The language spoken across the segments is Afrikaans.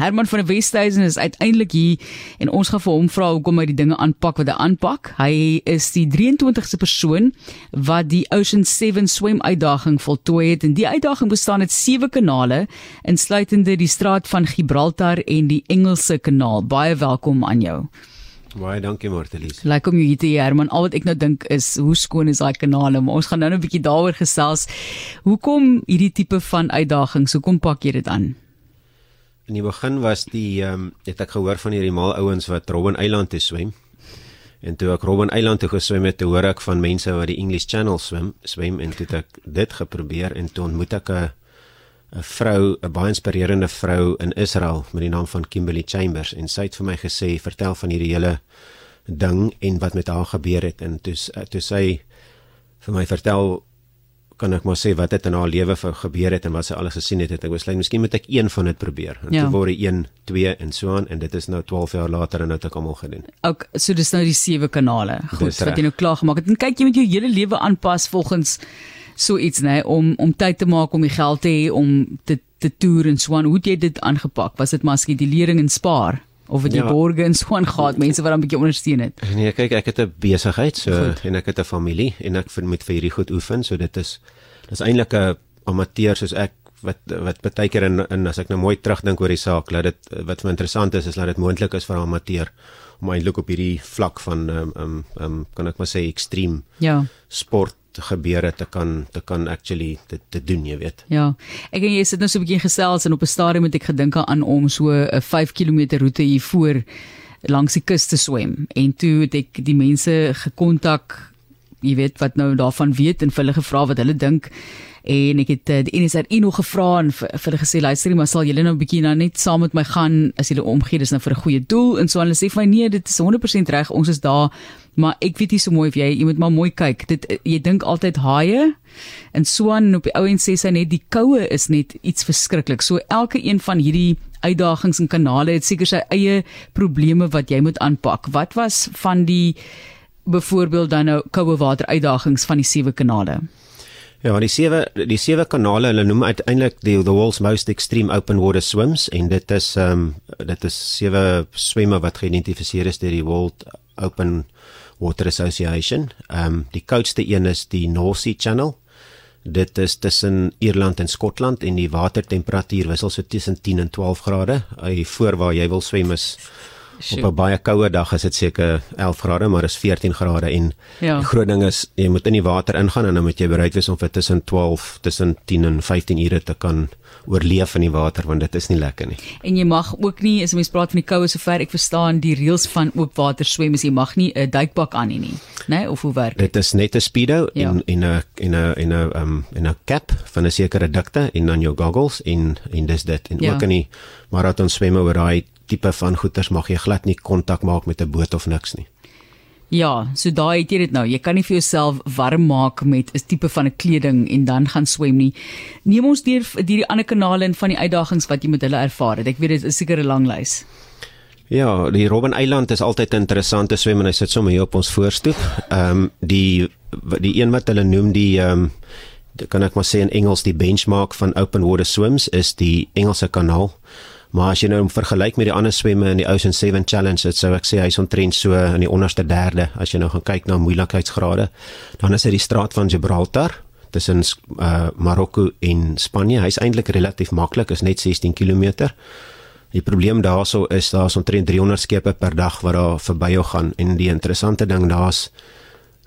Herman van der Westhuizen is uiteindelik hier en ons gaan vir hom vra hoekom hy die dinge aanpak wat hy aanpak. Hy is die 23ste persoon wat die Ocean 7 swem uitdaging voltooi het en die uitdaging bestaan uit sewe kanale insluitende die straat van Gibraltar en die Engelse kanaal. Baie welkom aan jou. Baie dankie Martelies. Like om jou hier te hê Herman. Al wat ek nou dink is hoe skoon is daai kanale, maar ons gaan nou 'n bietjie daaroor gesels. Hoekom hierdie tipe van uitdagings? Hoekom pak jy dit aan? In die begin was die ehm um, het ek gehoor van hierdie mal ouens wat Robben Eiland toe swem. En toe ek Robben Eiland toe geswem het, toe hoor ek van mense wat die English Channel swem, swem en toe ek dit geprobeer en toe ontmoet ek 'n 'n vrou, 'n baie inspirerende vrou in Israel met die naam van Kimberly Chambers en sy het vir my gesê, "Vertel van hierdie hele ding en wat met haar gebeur het." En toe toe sy vir my vertel kan ek maar sê wat het in haar lewe gebeur het en wat sy alles gesien het, het ek besluit miskien moet ek een van dit probeer. En ja. toe word dit 1, 2 en so aan en dit is nou 12 jaar later en nou het ek almal gedoen. Ook so dis nou die sewe kanale. Goed, wat jy nou klaar gemaak het. En kyk jy met jou hele lewe aanpas volgens so iets nê nee, om om tyd te maak om die geld te hê om te te toer en so aan. Hoe het jy dit aangepak? Was dit miskien die lering en spaar? Of dit ja. borge en so aangaan mense wat dan 'n bietjie ondersteun het. Nee, kyk ek het 'n besigheid so goed. en ek het 'n familie en ek moet vir hierdie goed oefen so dit is dis eintlik 'n amateur soos ek wat wat baie keer in, in as ek nou mooi terugdink oor die saak laat dit wat vir interessant is is dat dit moontlik is vir 'n amateur om eintlik op hierdie vlak van ehm um, ehm um, um, kan ek maar sê ekstreem ja sport gebeure te kan te kan actually te te doen jy weet. Ja. Ek en jy sit nou so 'n bietjie gesels en op 'n stadium het ek gedink aan om so 'n 5 km roete hier voor langs die kus te swem en toe het ek die mense gekontak jy weet wat nou daarvan weet en vir hulle gevra wat hulle dink en ek het uh, die NSRI nog gevra en vir, vir hulle gesê luister maar sal julle nou 'n bietjie nou net saam met my gaan as julle omgee? Dis nou vir 'n goeie doel. En so hulle sê vir my nee dit is 100% reg ons is daar maar ek weet nie so mooi of jy jy moet maar mooi kyk. Dit eh, jy dink altyd haie en Swan op die ou en sê sy net die koue is net iets verskriklik. So elke een van hierdie uitdagings en kanale het seker sy eie probleme wat jy moet aanpak. Wat was van die byvoorbeeld dan nou koue water uitdagings van die sewe kanale Ja, die sewe die sewe kanale, hulle noem uiteindelik die the world's most extreme open water swims en dit is ehm um, dit is sewe swemme wat geïdentifiseer is deur die World Open Water Association. Ehm um, die koudste een is die North Sea Channel. Dit is tussen Ierland en Skotland en die watertemperatuur wissel so tussen 10 en 12 grade. Hy voor waar jy wil swem is Sjoe. Op 'n baie koue dag is dit seker 11 grade, maar is 14 grade en ja. die groot ding is jy moet in die water ingaan en dan moet jy bereid wees om vir tussen 12 tussen 10 en 15 ure te kan oorleef in die water want dit is nie lekker nie. En jy mag ook nie as mens praat van die koue sover ek verstaan die reëls van oopwater swem is jy mag nie 'n duikpak aan nie, nê? Nee, of hoe werk dit? Dit is net 'n speedo ja. en en 'n en 'n en 'n um en 'n cap van 'n sekere dikte en dan jou goggles en en dis dit en ja. ook in die marathon swemme oor daai tipe van goeters mag jy glad nie kontak maak met 'n boot of niks nie. Ja, so daai het jy dit nou. Jy kan nie vir jouself warm maak met 'n tipe van 'n kleding en dan gaan swem nie. Neem ons deur hierdie ander kanale en van die uitdagings wat jy met hulle ervaar het. Ek weet dit is seker 'n lang lys. Ja, die Robben Eiland is altyd 'n interessante swem en hy sit sommer hier op ons voorstoep. Ehm um, die die een wat hulle noem die ehm um, kan ek maar sê in Engels die benchmark van open water swims is die Engelse kanaal. Maar as jy nou vergelyk met die ander swemme in die Ocean 7 Challenge, dit sou ek sê hy's omtrent so in die onderste derde as jy nou gaan kyk na moeilikheidsgrade. Dan is dit die straat van Gibraltar tussen uh, Marokko en Spanje. Hy's eintlik relatief maklik, is net 16 km. Die probleem daarso is daar's omtrent 300 skepe per dag wat daar verby jou gaan en die interessante ding daar's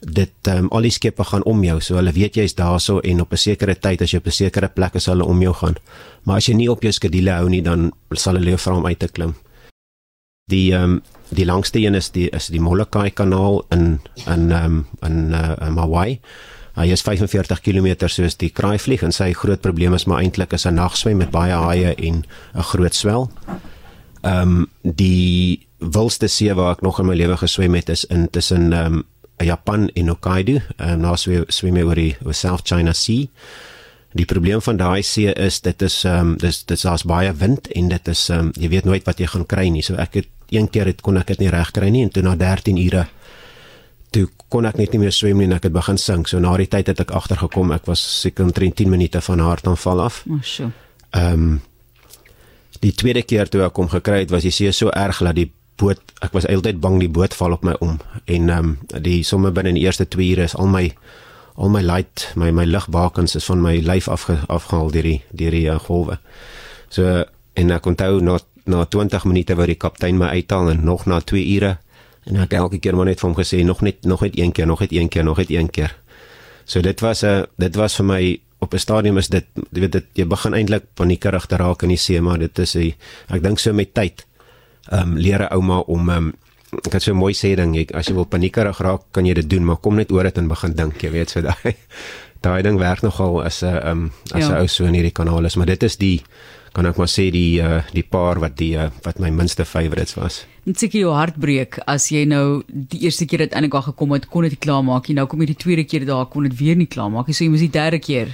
dit um, al die skepe gaan om jou so hulle weet jy's daarso en op 'n sekere tyd as jy op 'n sekere plek is hulle om jou gaan. Maar as jy nie op jou skedule hou nie dan sal hulle jou vra om uit te klim. Die um, die langste een is die is die Molokai kanaal in in um, in uh, Hawaii. Hy is 45 km soos die kraaivlieg en sy groot probleem is maar eintlik is 'n nagswem met baie haie en 'n groot swel. Ehm um, die wildste see waar ek nog in my lewe geswem het is in tussen ehm um, Japan en Hokkaido, en um, nou swem swem oor die oor South China Sea. Die probleem van daai see is dit is ehm um, dis dit daar's baie wind en dit is ehm um, jy weet nooit wat jy gaan kry nie. So ek het een keer het kon ek dit nie reg kry nie en toe na 13 ure toe kon ek net nie meer swem nie en ek het begin sink. So na die tyd het ek agtergekom ek was seker omtrent 10 minute van hartaanval af. O, oh, sjoe. Ehm um, Die tweede keer toe ek hom gekry het, was die see so erg dat die boot ek was altyd bang die boot val op my om en ehm um, die somme binne in die eerste 2 ure is al my al my light my my ligbakens is van my lyf afge, afgehaal deur die deur die uh, golwe. So en ek onthou na na 20 minute wou die kaptein my uithaal en nog na 2 ure en ek elke keer maar net vir hom gesê nog net nog net een keer nog net een keer nog net een keer. So dit was 'n uh, dit was vir my op 'n stadium is dit jy weet dit jy begin eintlik paniekerig te raak in die see maar dit is 'n ek dink so met tyd ehm um, leer 'n ouma om ehm um, ek het so 'n mooi sê ding jy as jy wil paniekerig raak kan jy dit doen maar kom net oor dit en begin dink jy weet so daai daai ding werk nogal as 'n um, as 'n ja. ou so in hierdie kanaal is maar dit is die kan ek maar sê die uh, die paar wat die uh, wat my minste favorites was. Net seker jou hart breek as jy nou die eerste keer dit eintlik al gekom het kon dit klaar maak jy nou kom jy die tweede keer daar kon dit weer nie klaar maak jy so jy moet die derde keer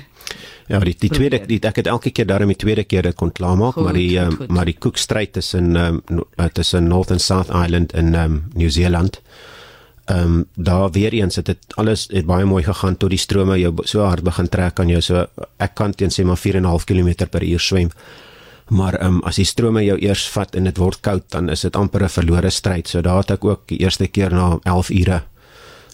Ja, die die tweede die ek het elke keer daarmee die tweede keer dit kon klaarmaak, maar die um, maar die Cook Strait tussen um, tussen North and South Island in um, New Zealand. Ehm um, daar weer eens het dit alles het baie mooi gegaan tot die strome jou so hard begin trek aan jou so ek kan teen sê maar 4.5 km per uur swem. Maar ehm um, as die strome jou eers vat en dit word koud dan is dit amper 'n verlore stryd. So daar het ek ook die eerste keer na 11 ure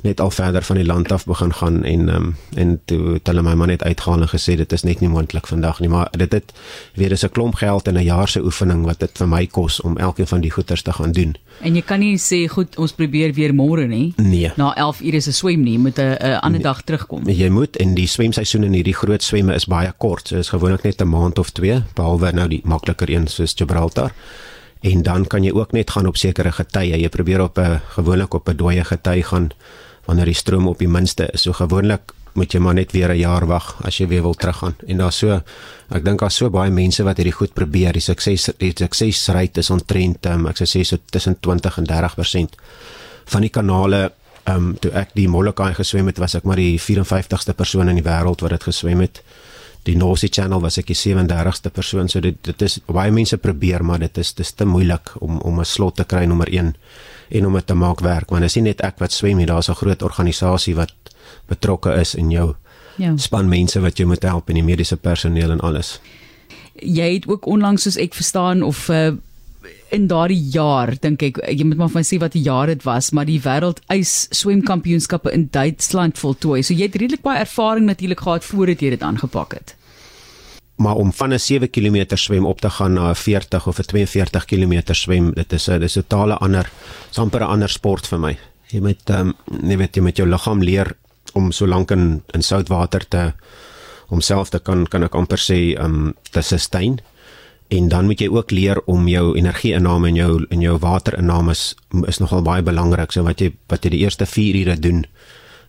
net al verder van die land af begin gaan en um, en toe het hulle my man net uitgehaal en gesê dit is net nie moontlik vandag nie maar dit het weer is 'n klomp geld en 'n jaar se oefening wat dit vir my kos om elkeen van die goeters te gaan doen. En jy kan nie sê goed ons probeer weer môre nie. Nee. Na 11 ure se swem nie, moet 'n 'n ander nee. dag terugkom. Jy moet en die swemseisoen in hierdie groot swemme is baie kort. So is gewoonlik net 'n maand of 2 behalwe nou die makliker een soos Gibraltar. En dan kan jy ook net gaan op sekere getye. Jy probeer op 'n gewoonlik op 'n dooie gety gaan wanneer die stroom op die minste is. So gewoonlik moet jy maar net weer 'n jaar wag as jy weer wil teruggaan. En daar's so ek dink daar's so baie mense wat hierdie goed probeer. Die sukses die suksesrate is ontrent um, ek sou sê so tussen 20 en 30% van die kanale ehm um, toe ek die Molokai geswem het, was ek maar die 54ste persoon in die wêreld wat dit geswem het. Die North Sea Channel was ek die 37ste persoon. So dit dit is baie mense probeer, maar dit is dis te moeilik om om 'n slot te kry nommer 1 en om dit te maak werk want dit is nie net ek wat swem nie daar's 'n groot organisasie wat betrokke is in jou ja. span mense wat jy moet help en die mediese personeel en alles. Jy het ook onlangs soos ek verstaan of uh, in daardie jaar dink ek jy moet maar van sê wat die jaar dit was maar die wêreld ys swemkampioenskappe in Duitsland voltooi. So jy het redelik baie ervaring natuurlik gehad voordat jy dit aangepak het maar om van 'n 7 km swem op te gaan na 'n 40 of 'n 42 km swem, dit is 'n dis 'n totale ander, amper 'n ander sport vir my. Jy moet ehm um, jy weet jy met jou liggaam leer om so lank in in soutwater te homself te kan kan ek amper sê ehm um, te sustain. En dan moet jy ook leer om jou energie-inname en jou in jou waterinname is, is nogal baie belangrik. So wat jy wat jy die eerste 4 ure doen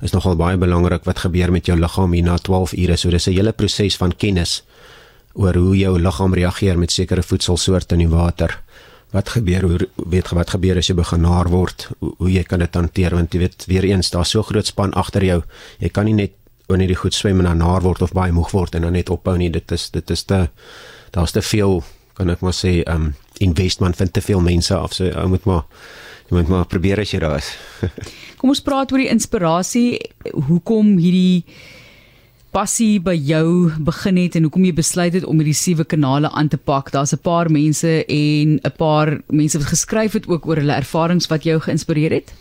is nogal baie belangrik wat gebeur met jou liggaam hier na 12 ure. So dis 'n hele proses van kennis oor hoe jou liggaam reageer met sekere voedselsoorte in die water. Wat gebeur hoe weet jy wat gebeur as jy begin naar word? Hoe, hoe jy kan dit hanteer want jy weet weer eens daar's so groot span agter jou. Jy kan nie net wanneer jy goed swem en dan naar word of baie moeg word en dan net ophou nie. Dit is dit is te daar's te veel kan ek maar sê um investment vind te veel mense af. So ou moet maar jy moet maar probeer as jy daar is. Kom ons praat oor die inspirasie. Hoekom hierdie passie by jou begin het en hoekom jy besluit het om hierdie sewe kanale aan te pak. Daar's 'n paar mense en 'n paar mense wat geskryf het ook oor hulle ervarings wat jou geïnspireer het.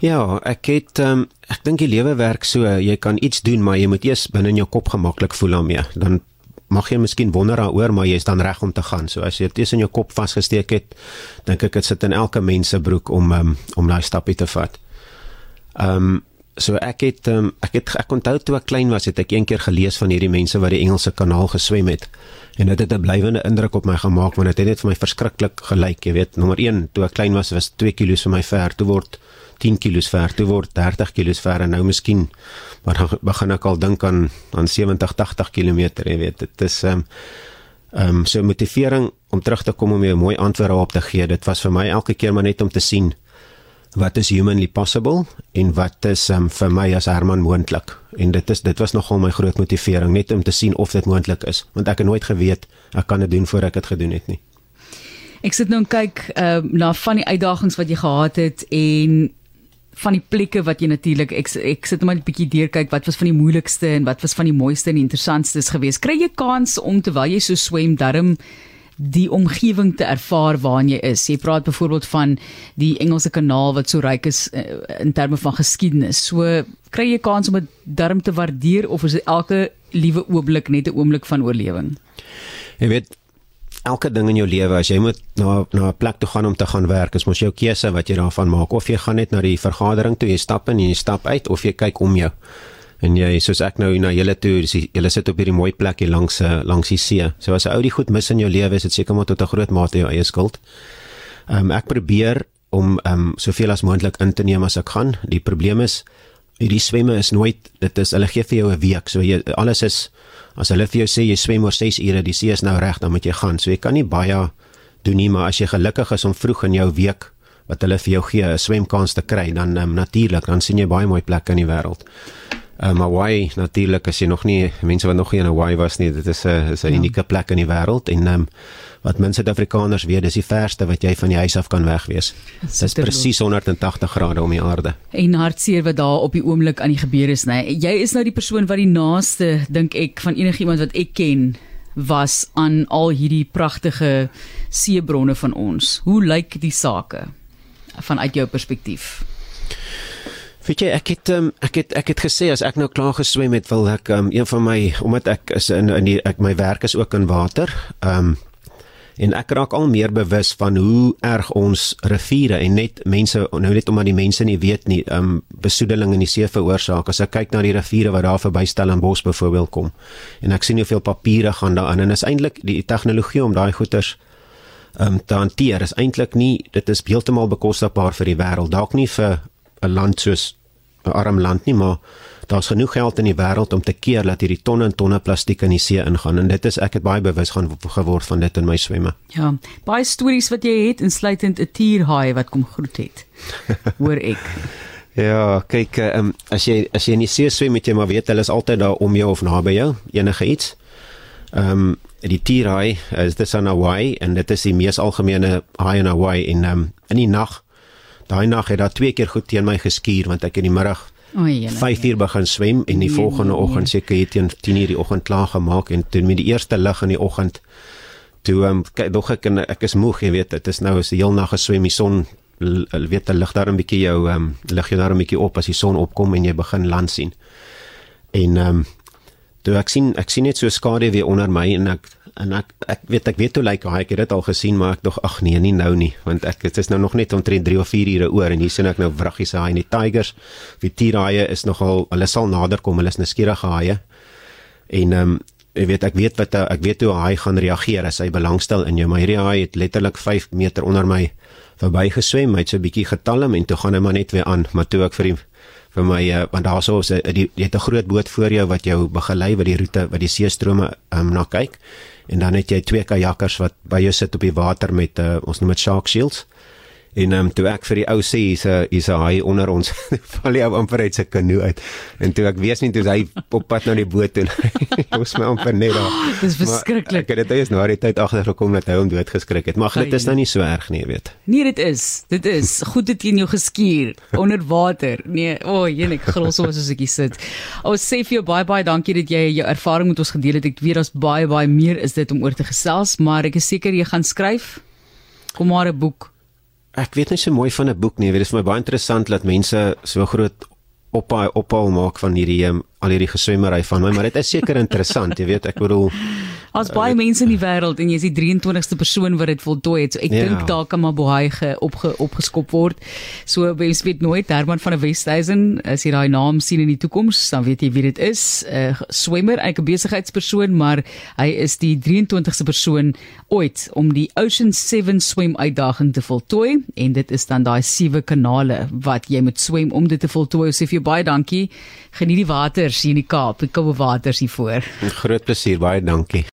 Ja, ek het um, ek dink die lewe werk so, jy kan iets doen, maar jy moet eers binne in jou kop gemaklik voel daarmee. Dan mag jy miskien wonder daaroor, maar jy's dan reg om te gaan. So as jy dit in jou kop vasgesteek het, dink ek dit sit in elke mens se broek om um, om daai stappie te vat. Ehm um, so ek het um, ek het ek onthou toe ek klein was het ek eendag gelees van hierdie mense wat die Engelse kanaal geswem het. En dit het 'n blywende indruk op my gemaak want dit het net vir my verskriklik gelyk jy weet. Nommer 1 toe ek klein was was 2 kg vir my ver toe word 10 kg ver toe word 30 kg ver en nou miskien maar dan begin ek al dink aan aan 70 80 km jy weet. Dit is ehm um, ehm um, so motivering om terug te kom om 'n mooi antwoord op te gee dit was vir my elke keer maar net om te sien wat is humanly possible en wat is um, vir my as Herman moontlik. En dit is dit was nogal my groot motivering net om te sien of dit moontlik is want ek het nooit geweet ek kan dit doen voor ek dit gedoen het nie. Ek sit nou en kyk uh, na van die uitdagings wat jy gehad het en van die plekke wat jy natuurlik ek ek sit net 'n bietjie deur kyk wat was van die moeilikste en wat was van die mooiste en interessantstes geweest kry jy kans om terwyl jy so swem darm die omgewing te ervaar waarin jy is. Jy praat byvoorbeeld van die Engelse kanaal wat so ryk is uh, in terme van geskiedenis. So kry jy kans om dit darm te waardeer of is elke liewe oomblik net 'n oomblik van oorlewing? Jy weet elke ding in jou lewe as jy moet na na 'n plek toe gaan om te gaan werk, is mos jou keuse wat jy daarvan maak of jy gaan net na die vergadering toe, jy stap in en jy stap uit of jy kyk om jou. En jy soos ek nou na julle toe, julle sit op hierdie mooi plek hier langs eh, langs die see. So as 'n ou die goed mis in jou lewe, is dit seker maar tot 'n groot mate jou eie skuld. Ehm um, ek probeer om ehm um, soveel as moontlik in te neem as ek gaan. Die probleem is hierdie swemme is nooit dit is hulle gee vir jou 'n week. So jy alles is as hulle vir jou sê jy swem oor 6 ure, die see is nou reg, dan moet jy gaan. So jy kan nie baie doen nie, maar as jy gelukkig is om vroeg in jou week wat hulle vir jou gee 'n swemkans te kry, dan um, natuurlik, dan sien jy baie mooi plekke in die wêreld. Um, Hawaii natuurlik as jy nog nie mense wat nog nie in Hawaii was nie, dit is 'n is 'n ja. unieke plek in die wêreld en um, wat mense Suid-Afrikaners weet, dis die verste wat jy van die huis af kan wegwees. Dit is presies 180 grade om die aarde. En hartseer wat daar op die oomblik aan die gebeur is, nê. Nee. Jy is nou die persoon wat die naaste dink ek van enigiemand wat ek ken was aan al hierdie pragtige seebronne van ons. Hoe lyk die sake vanuit jou perspektief? Weet jy, ek het um, ek het ek het gesê as ek nou klaar geswem het, wil ek um, een van my omdat ek is in in die ek my werk is ook in water. Ehm um, en ek raak al meer bewus van hoe erg ons riviere en net mense nou net omdat die mense nie weet nie, ehm um, besoedeling in die see veroorsaak. As ek kyk na die riviere wat daar verby Stellenbosch byvoorbeeld kom en ek sien hoeveel papiere gaan daarin en is eintlik die tegnologie om daai goeters ehm um, te hanteer is eintlik nie dit is heeltemal bekostigbaar vir die wêreld. Dalk nie vir 'n land soos 'n arm land nie, maar daar's genoeg geld in die wêreld om te keer dat hierdie tonne en tonne plastiek in die see ingaan en dit is ek het baie bewus gaan geword van dit in my swemme. Ja, baie stories wat jy het insluitend 'n tierhaai wat kom groet het. Hoor ek. ja, kyk, um, as jy as jy in die see swem met jy maar weet hulle is altyd daar om jou of naby jou, enige iets. Ehm um, die tierhaai is dit in Hawaii en dit is die mees algemene haai in Hawaii en um, in die nag daai nag het daar twee keer goed teen my geskuur want ek in die middag O, 5 uur begin swem en die volgende oggend seker het teen 10 uur die oggend klaar gemaak en toe met die eerste lig in die oggend toe um, dog ek en ek is moeg jy weet dit is nou is die heel nag geswem die son weet die lig daar 'n bietjie jou um, lig jou daar 'n bietjie op as die son opkom en jy begin land sien. En um, toe ek sien ek sien net so skade weer onder my en ek en ek ek weet ek weet hoe lyk like, ek het dit al gesien maar ek dog ag nee nie nou nie want ek dit is nou nog net omtrent 3 of 4 ure oor en hier sien ek nou vraggies haai en die tigers. Die tierhaie is nogal hulle sal nader kom hulle is nuuskierige haie en ehm um, ek weet ek weet wat ek weet hoe haai gaan reageer as hy belangstel in jou maar hierdie haai het letterlik 5 meter onder my verby geswem hy het so 'n bietjie getalm en toe gaan hy maar net weer aan maar toe ek vir hom vir my uh, want daarso is 'n jy het 'n groot boot voor jou wat jou begelei wat die roete wat die seestrome um, na kyk en dan het jy twee kajakkers wat by jou sit op die water met uh, ons noem dit shark shields. En ehm um, toe ek vir die ou sê hier's 'n hier's 'n haai onder ons val hy amper uit sy kanoe uit. En toe ek weet nie toe hy op pad na die boot toe. Ons my amper net daar. Dis verskriklik. Ek het dit eers na die tyd agtergekom dat hy hom dood geskrik het. Maar dit is nou nie so erg nie, weet. Nee, dit is. Dit is goed dit in jou geskuur onder water. Nee, o, oh, jene grol so as ek sit. O, oh, sê vir jou baie baie dankie dat jy jou ervaring met ons gedeel het. Ek weet daar's baie baie meer is dit om oor te gesels, maar ek is seker jy gaan skryf. Kom maar 'n boek ek weet nie so mooi van 'n boek nie. Dit is vir my baie interessant dat mense so groot ophaal ophaal maak van hierdie um, al hierdie geswemmery van my, maar dit is seker interessant, jy weet, ek bedoel As baie uh, mense in die wêreld en jy is die 23ste persoon wat dit voltooi het. So ek ja. dink daar kan maar baie ge, opge, opgeskop word. So mens weet nooit Herman van der Westhuizen as jy daai naam sien in die toekoms, dan weet jy wie dit is. 'n uh, Swemmer, 'n besigheidspersoon, maar hy is die 23ste persoon ooit om die Ocean 7 swem uitdaging te voltooi en dit is dan daai sewe kanale wat jy moet swem om dit te voltooi. So vir jou baie dankie. Geniet die waters hier in die Kaap, die koue waters hier voor. Groot plesier, baie dankie.